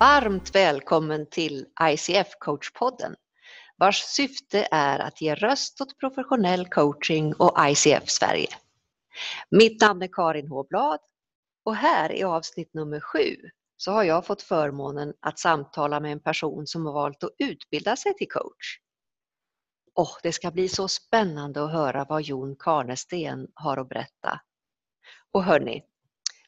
Varmt välkommen till ICF Coachpodden vars syfte är att ge röst åt professionell coaching och ICF Sverige. Mitt namn är Karin Håblad och här i avsnitt nummer sju så har jag fått förmånen att samtala med en person som har valt att utbilda sig till coach. Och det ska bli så spännande att höra vad Jon Karnesten har att berätta. Och hörni,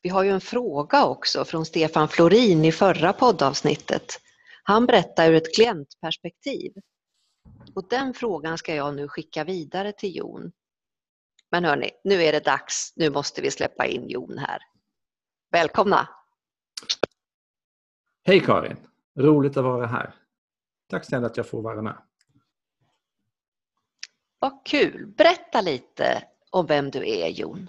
vi har ju en fråga också från Stefan Florin i förra poddavsnittet. Han berättar ur ett klientperspektiv. Och den frågan ska jag nu skicka vidare till Jon. Men hörni, nu är det dags. Nu måste vi släppa in Jon här. Välkomna! Hej Karin! Roligt att vara här. Tack snälla att jag får vara med. Vad kul! Berätta lite om vem du är Jon.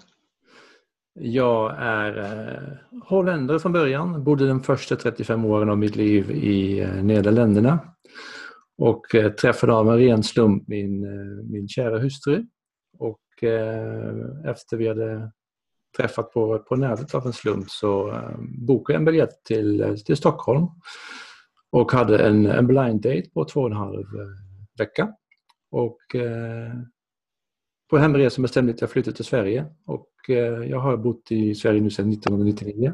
Jag är eh, holländare från början, bodde de första 35 åren av mitt liv i eh, Nederländerna och eh, träffade av en ren slump min, eh, min kära hustru. Och eh, efter vi hade träffat på, på nätet av en slump så eh, bokade jag en biljett till, eh, till Stockholm och hade en, en blind date på två och en halv eh, vecka. Och eh, på hemresa bestämde jag att jag flyttade till Sverige och eh, jag har bott i Sverige nu sedan 1999.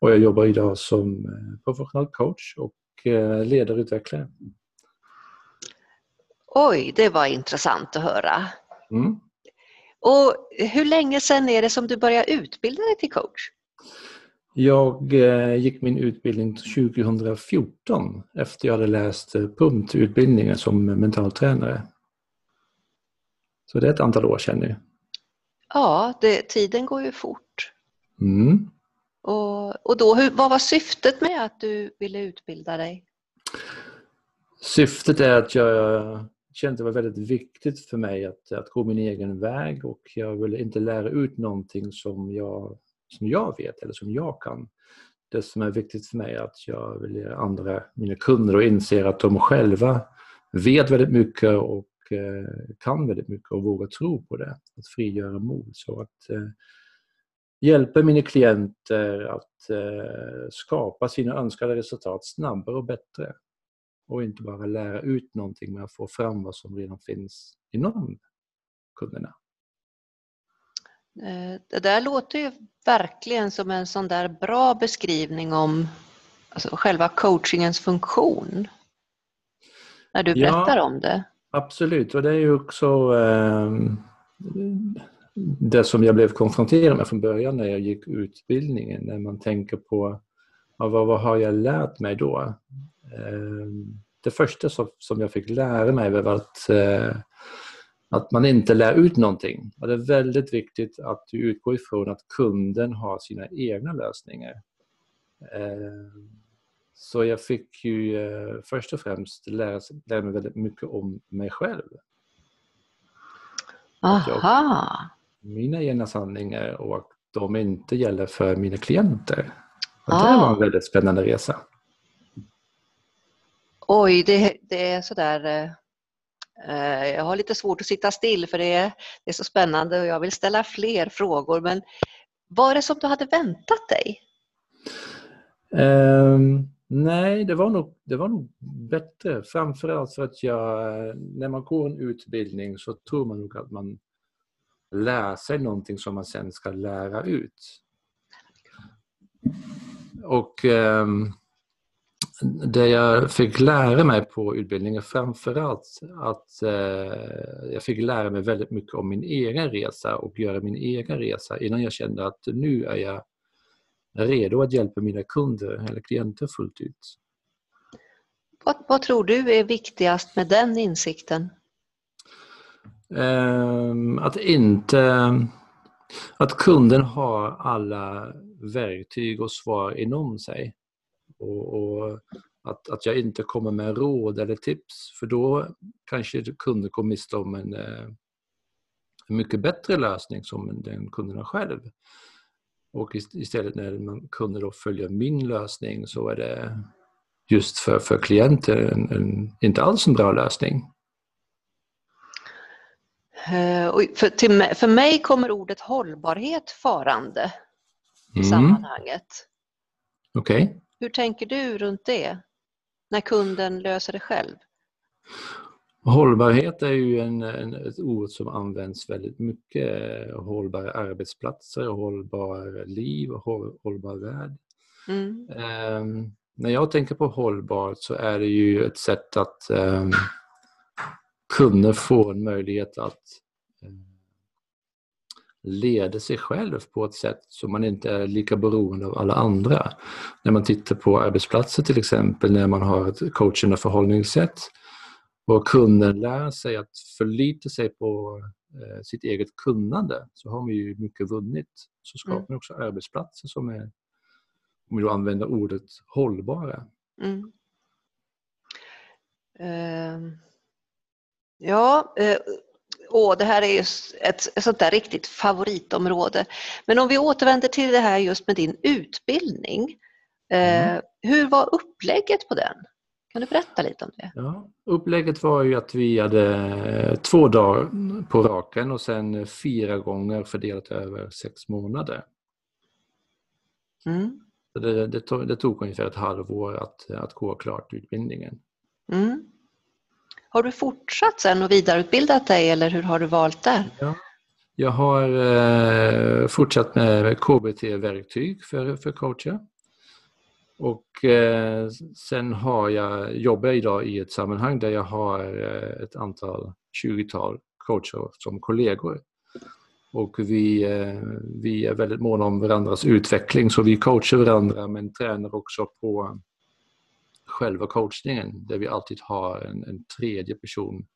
Och jag jobbar idag som eh, professionell coach och eh, ledarutvecklare. Oj, det var intressant att höra. Mm. Och hur länge sedan är det som du började utbilda dig till coach? Jag gick min utbildning 2014 efter jag hade läst PUMT-utbildningen som mental tränare. Så det är ett antal år sedan nu. Ja, det, tiden går ju fort. Mm. Och, och då, hur, vad var syftet med att du ville utbilda dig? Syftet är att jag kände att det var väldigt viktigt för mig att, att gå min egen väg och jag ville inte lära ut någonting som jag, som jag vet eller som jag kan. Det som är viktigt för mig är att jag vill ge andra, mina kunder, och inser att de själva vet väldigt mycket och kan väldigt mycket och vågar tro på det. Att frigöra mod. Så att eh, hjälpa mina klienter att eh, skapa sina önskade resultat snabbare och bättre. Och inte bara lära ut någonting men få fram vad som redan finns inom kunderna. Det där låter ju verkligen som en sån där bra beskrivning om alltså själva coachingens funktion. När du berättar ja, om det. Absolut, och det är ju också eh, det som jag blev konfronterad med från början när jag gick utbildningen. När man tänker på ja, vad, vad har jag lärt mig då? Eh, det första som, som jag fick lära mig var att, eh, att man inte lär ut någonting. Och det är väldigt viktigt att du utgår ifrån att kunden har sina egna lösningar. Ehm, så jag fick ju eh, först och främst lära, lära mig väldigt mycket om mig själv. Aha! Mina egna sanningar och att de inte gäller för mina klienter. Ah. Det var en väldigt spännande resa. Oj, det, det är sådär... Eh, eh, jag har lite svårt att sitta still för det är, det är så spännande och jag vill ställa fler frågor. Men vad är det som du hade väntat dig? Um, Nej, det var nog, det var nog bättre. Framförallt för att jag, eh, när man går en utbildning så tror man nog att man lär sig någonting som man sen ska lära ut. Och eh, det jag fick lära mig på utbildningen framförallt att eh, jag fick lära mig väldigt mycket om min egen resa och göra min egen resa innan jag kände att nu är jag redo att hjälpa mina kunder eller klienter fullt ut. Vad, vad tror du är viktigast med den insikten? Um, att inte att kunden har alla verktyg och svar inom sig. Och, och, att, att jag inte kommer med råd eller tips för då kanske kunden går miste om en, eh, en mycket bättre lösning som den kunden har själv. Och istället när man kunde då följa min lösning så är det just för, för klienter en, en, inte alls en bra lösning. Uh, för, till, för mig kommer ordet hållbarhet farande i mm. sammanhanget. Okej. Okay. Hur tänker du runt det? När kunden löser det själv? Hållbarhet är ju en, en, ett ord som används väldigt mycket. Hållbara arbetsplatser, hållbar liv, håll, hållbar värld. Mm. Um, när jag tänker på hållbart så är det ju ett sätt att um, kunna få en möjlighet att um, leda sig själv på ett sätt så man inte är lika beroende av alla andra. När man tittar på arbetsplatser till exempel, när man har ett coachande förhållningssätt och kunden lär sig att förlita sig på eh, sitt eget kunnande så har man ju mycket vunnit. Så skapar man mm. också arbetsplatser som är, om vi då använder ordet, hållbara. Mm. Uh, ja, uh, oh, det här är ett, ett sånt där riktigt favoritområde. Men om vi återvänder till det här just med din utbildning. Uh, mm. Hur var upplägget på den? Kan du berätta lite om det? Ja, upplägget var ju att vi hade två dagar på raken och sen fyra gånger fördelat över sex månader. Mm. Det, det, tog, det tog ungefär ett halvår att, att gå klart utbildningen. Mm. Har du fortsatt sen och vidareutbildat dig eller hur har du valt där? Ja. Jag har eh, fortsatt med KBT-verktyg för, för coacher. Och eh, sen har jag, jobbar jag idag i ett sammanhang där jag har eh, ett antal, 20-tal coacher som kollegor. Och vi, eh, vi är väldigt måna om varandras utveckling så vi coachar varandra men tränar också på själva coachningen där vi alltid har en, en tredje person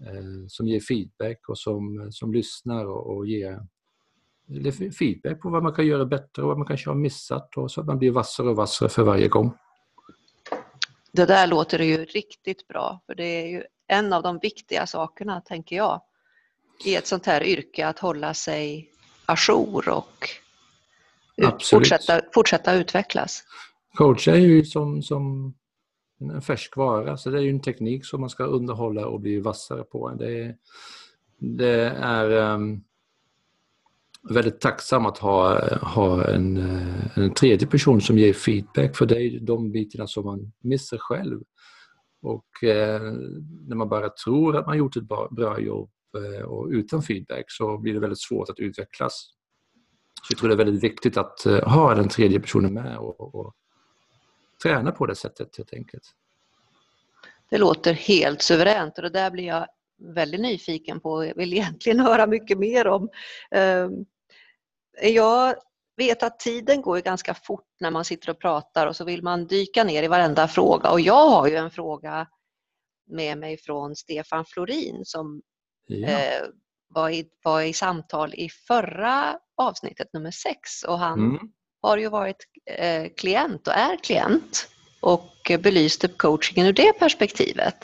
eh, som ger feedback och som, som lyssnar och, och ger feedback på vad man kan göra bättre och vad man kanske har missat och så att man blir vassare och vassare för varje gång. Det där låter ju riktigt bra för det är ju en av de viktiga sakerna, tänker jag, i ett sånt här yrke att hålla sig ajour och fortsätta, fortsätta utvecklas. Coach är ju som, som en färskvara, så det är ju en teknik som man ska underhålla och bli vassare på. Det är, det är um, väldigt tacksam att ha, ha en, eh, en tredje person som ger feedback för det är de bitarna som man missar själv. Och eh, när man bara tror att man gjort ett bra, bra jobb eh, och utan feedback så blir det väldigt svårt att utvecklas. Så jag tror det är väldigt viktigt att eh, ha den tredje personen med och, och träna på det sättet helt enkelt. Det låter helt suveränt och det där blir jag väldigt nyfiken på. och vill egentligen höra mycket mer om. Ehm, jag vet att tiden går ganska fort när man sitter och pratar och så vill man dyka ner i varenda fråga och jag har ju en fråga med mig från Stefan Florin som ja. eh, var, i, var i samtal i förra avsnittet, nummer sex och han mm. har ju varit eh, klient och är klient och belyste coachingen ur det perspektivet.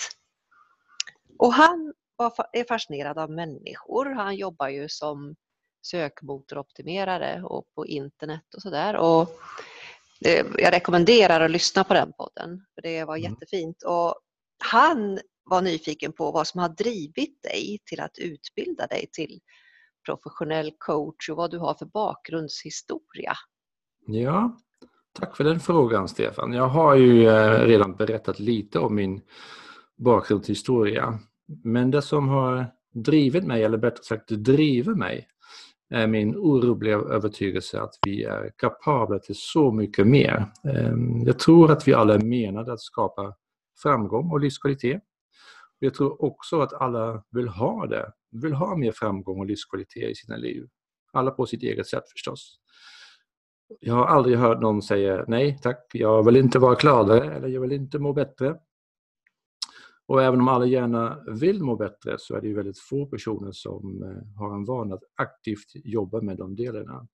Och han var, är fascinerad av människor. Han jobbar ju som sökmotoroptimerare och på internet och sådär. Jag rekommenderar att lyssna på den podden, för det var mm. jättefint. Och han var nyfiken på vad som har drivit dig till att utbilda dig till professionell coach och vad du har för bakgrundshistoria. Ja, tack för den frågan Stefan. Jag har ju eh, redan berättat lite om min bakgrundshistoria. Men det som har drivit mig, eller bättre sagt driver mig, är min orubbliga övertygelse att vi är kapabla till så mycket mer. Ehm, jag tror att vi alla är menade att skapa framgång och livskvalitet. Jag tror också att alla vill ha det, vill ha mer framgång och livskvalitet i sina liv. Alla på sitt eget sätt förstås. Jag har aldrig hört någon säga nej tack, jag vill inte vara gladare eller jag vill inte må bättre. Och även om alla gärna vill må bättre så är det ju väldigt få personer som eh, har en vana att aktivt jobba med de delarna.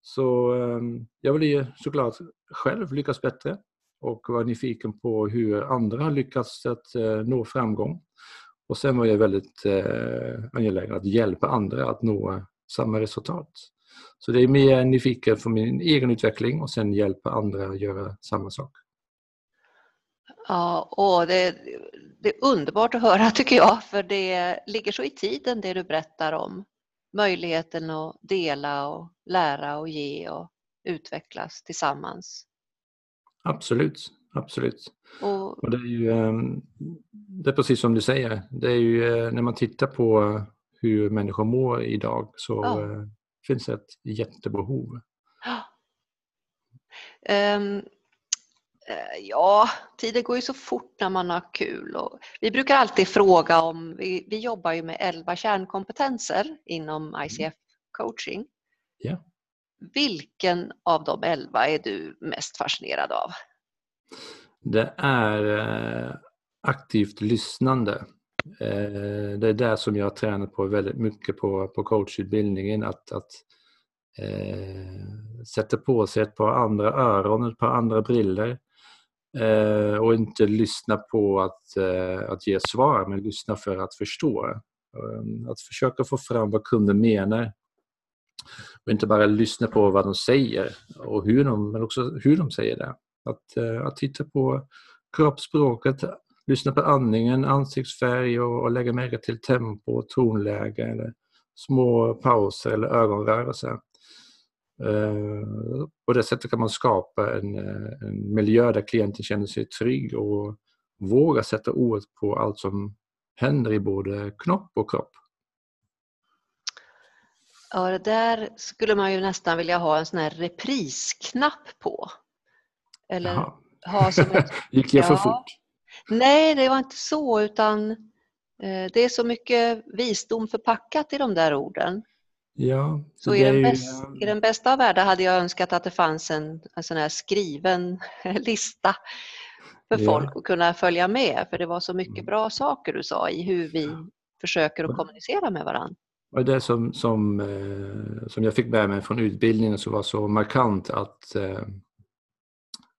Så ehm, jag vill ju såklart själv lyckas bättre och var nyfiken på hur andra har lyckats att eh, nå framgång. Och sen var jag väldigt eh, angelägen att hjälpa andra att nå samma resultat. Så det är mer nyfiken för min egen utveckling och sen hjälpa andra att göra samma sak. Ja, och det, det är underbart att höra tycker jag, för det ligger så i tiden det du berättar om. Möjligheten att dela och lära och ge och utvecklas tillsammans. absolut. absolut. Och, Och det, är ju, ehm, det är precis som du säger. Det är ju eh, när man tittar på hur människor mår idag så Ja. eh, finns det ett jättebehov. Eh, ja, tiden går ju så fort när man har kul. Och vi brukar alltid fråga om, vi, vi jobbar ju med 11 kärnkompetenser inom ICF coaching. Ja. Vilken av de 11 är du mest fascinerad av? Det är eh, aktivt lyssnande. Eh, det är det som jag har tränat på väldigt mycket på, på coachutbildningen. Att, att eh, sätta på sig ett par andra öron, ett par andra briller eh, och inte lyssna på att, eh, att ge svar, men lyssna för att förstå. Eh, Att försöka få fram vad kunden menar och inte bara lyssna på vad de säger och hur de, men också hur de säger det. Att, eh, att titta på kroppsspråket, lyssna på andningen, ansiktsfärg och, och lägga märke till tempo, tonläge eller små pauser eller ögonrörelser. Eh, på det sättet kan man skapa en, eh, en miljö där klienten känner sig trygg och vågar sätta ord på allt som händer i både knopp och kropp. Ja, det där skulle man ju nästan vilja ha en sån här reprisknapp på. Eller Jaha. ha som ett Gick jag för fort? Nej, det var inte så utan eh, det är så mycket visdom förpackat i de där orden. Ja. Så i den, ju, bäst, i den bästa av världar hade jag önskat att det fanns en, en sån här skriven lista för Ja. folk att kunna följa med. För det var så mycket Mm. bra saker du sa i hur vi försöker att kommunicera med varandra. Och det som, som, eh, som jag fick med mig från utbildningen som var så markant att eh,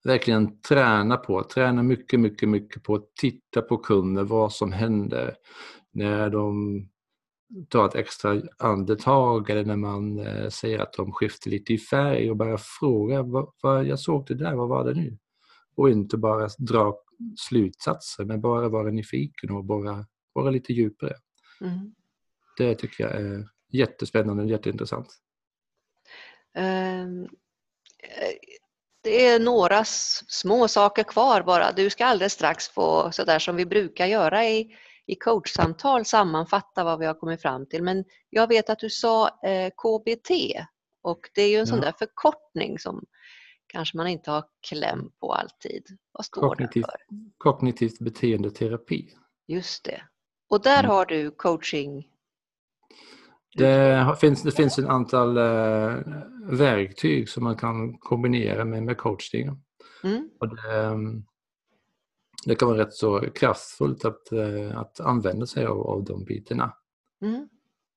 verkligen träna på, träna mycket, mycket, mycket på att titta på kunder, vad som händer när de tar ett extra andetag eller när man eh, säger att de skiftar lite i färg och bara fråga vad, vad, jag såg det där, vad var det nu? Och inte bara dra slutsatser men bara vara nyfiken och bara vara lite djupare. Mm. Det tycker jag är jättespännande och jätteintressant. Ehm, eh, Det är några små saker kvar bara. Du ska alldeles strax få, sådär som vi brukar göra i, i coachsamtal, sammanfatta vad vi har kommit fram till. Men jag vet att du sa eh, KBT och det är ju en sån Ja. där förkortning som kanske man inte har kläm på alltid. Vad står Kognitiv, det för? kognitivt beteendeterapi. Just det. Och där Mm. har du coaching. Det finns, det finns ett antal eh, verktyg som man kan kombinera med, med coachning. Mm. Och det, ehm, det kan vara rätt så kraftfullt att, eh, att använda sig av, av de bitarna. Mm.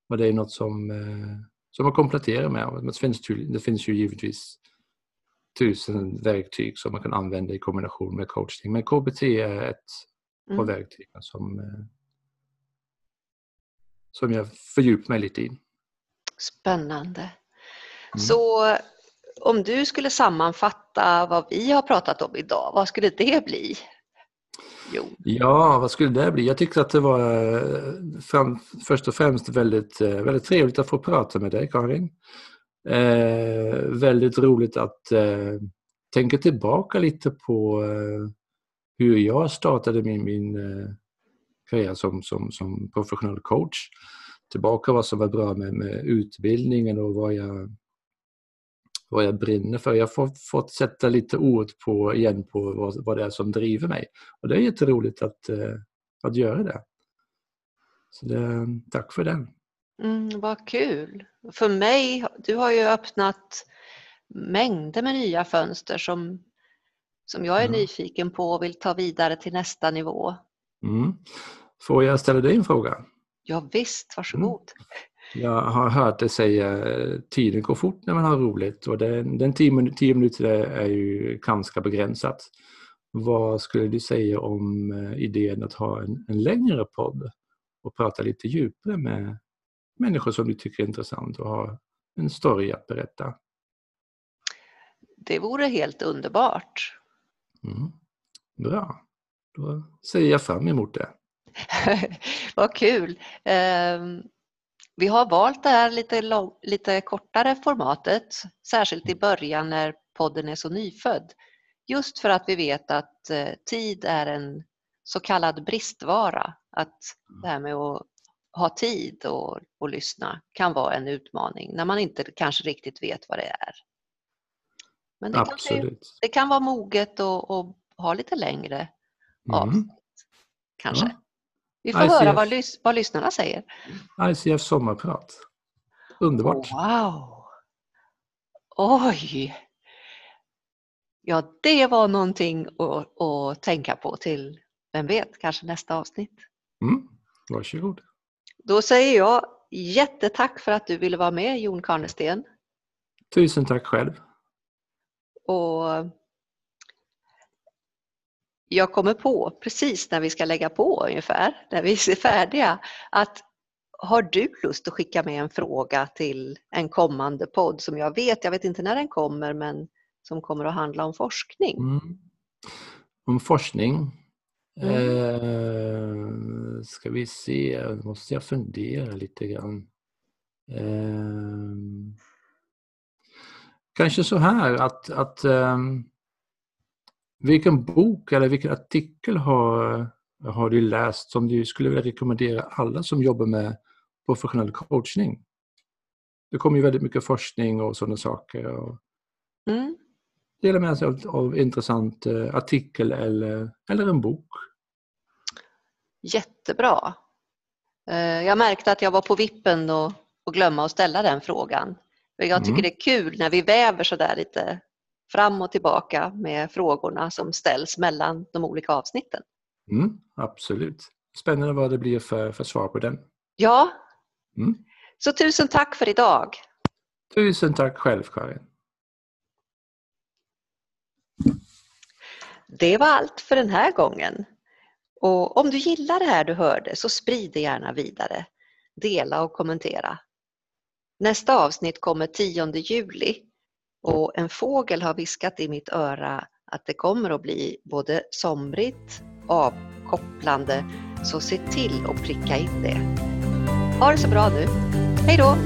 Och det är något som, eh, som man kompletterar med. Men Det finns, ju- det finns ju givetvis tusen verktyg som man kan använda i kombination med coachning. Men KBT är ett av Mm. verktygen som, eh, som jag fördjupar mig lite i. Spännande. Mm. Så om du skulle sammanfatta vad vi har pratat om idag, vad skulle det bli? Jo. Ja, vad skulle det bli? Jag tyckte att det var eh, fram, först och främst väldigt, eh, väldigt trevligt att få prata med dig Karin. Eh, väldigt roligt att eh, tänka tillbaka lite på eh, hur jag startade min, min eh, karriär som, som, som professionell coach. Tillbaka vad som var bra med, med utbildningen och vad jag, vad jag brinner för. Jag har fått, sätta lite ord på, igen på vad, vad det är som driver mig. Och det är jätteroligt att, eh, att göra det. Så det, tack för den. Mm, vad kul! För mig, du har ju öppnat mängder med nya fönster som, som jag är Ja. nyfiken på och vill ta vidare till nästa nivå. Mm. Får jag ställa dig en fråga? Ja, visst, varsågod. Jag har hört dig säga eh, tiden går fort när man har roligt och den, den tio, tio minuter är ju ganska begränsat. Vad skulle du säga om eh, idén att ha en, en längre podd och prata lite djupare med människor som du tycker är intressant och ha en story att berätta? Det vore helt underbart. Mm. Bra, då ser jag fram emot det. Vad kul! Ehm, Vi har valt det här lite, lång, lite kortare formatet, särskilt i början när podden är så nyfödd. Just för att vi vet att eh, tid är en så kallad bristvara. Att det här med att ha tid och, och lyssna kan vara en utmaning när man inte kanske riktigt vet vad det är. Men det, Absolut. Kan, det kan vara moget och, och ha lite längre Mm. avsnitt. Kanske. Ja. Vi får ICF. höra vad, lys- vad lyssnarna säger. ICF sommarprat. Underbart. Wow! Oj! Ja, det var någonting att, att tänka på till, vem vet, kanske nästa avsnitt. Mm. Varsågod. Då säger jag jättetack för att du ville vara med Jon Karnesten. Tusen tack själv. Och jag kommer på precis när vi ska lägga på ungefär, när vi är färdiga, att har du lust att skicka med en fråga till en kommande podd som jag vet, jag vet inte när den kommer, men som kommer att handla om forskning? Mm. Om forskning. Mm. Eh, ska vi se, nu måste jag fundera lite grann. Eh, kanske så här att, att eh, vilken bok eller vilken artikel har, har du läst som du skulle vilja rekommendera alla som jobbar med professionell coachning? Det kommer ju väldigt mycket forskning och sådana saker. Och Mm. dela med sig av, av intressant eh, artikel eller, eller en bok. Jättebra. Eh, Jag märkte att jag var på vippen och, och glömma att ställa den frågan. Jag tycker Mm. det är kul när vi väver så där lite fram och tillbaka med frågorna som ställs mellan de olika avsnitten. Mm, absolut. Spännande vad det blir för, för svar på den. Ja, Mm. så tusen tack för idag. Tusen tack själv Karin. Det var allt för den här gången. Och om du gillar det här du hörde så sprid det gärna vidare. Dela och kommentera. Nästa avsnitt kommer 10 juli och en fågel har viskat i mitt öra att det kommer att bli både somrigt, avkopplande, så se till att pricka in det. Ha det så bra nu. Hej då!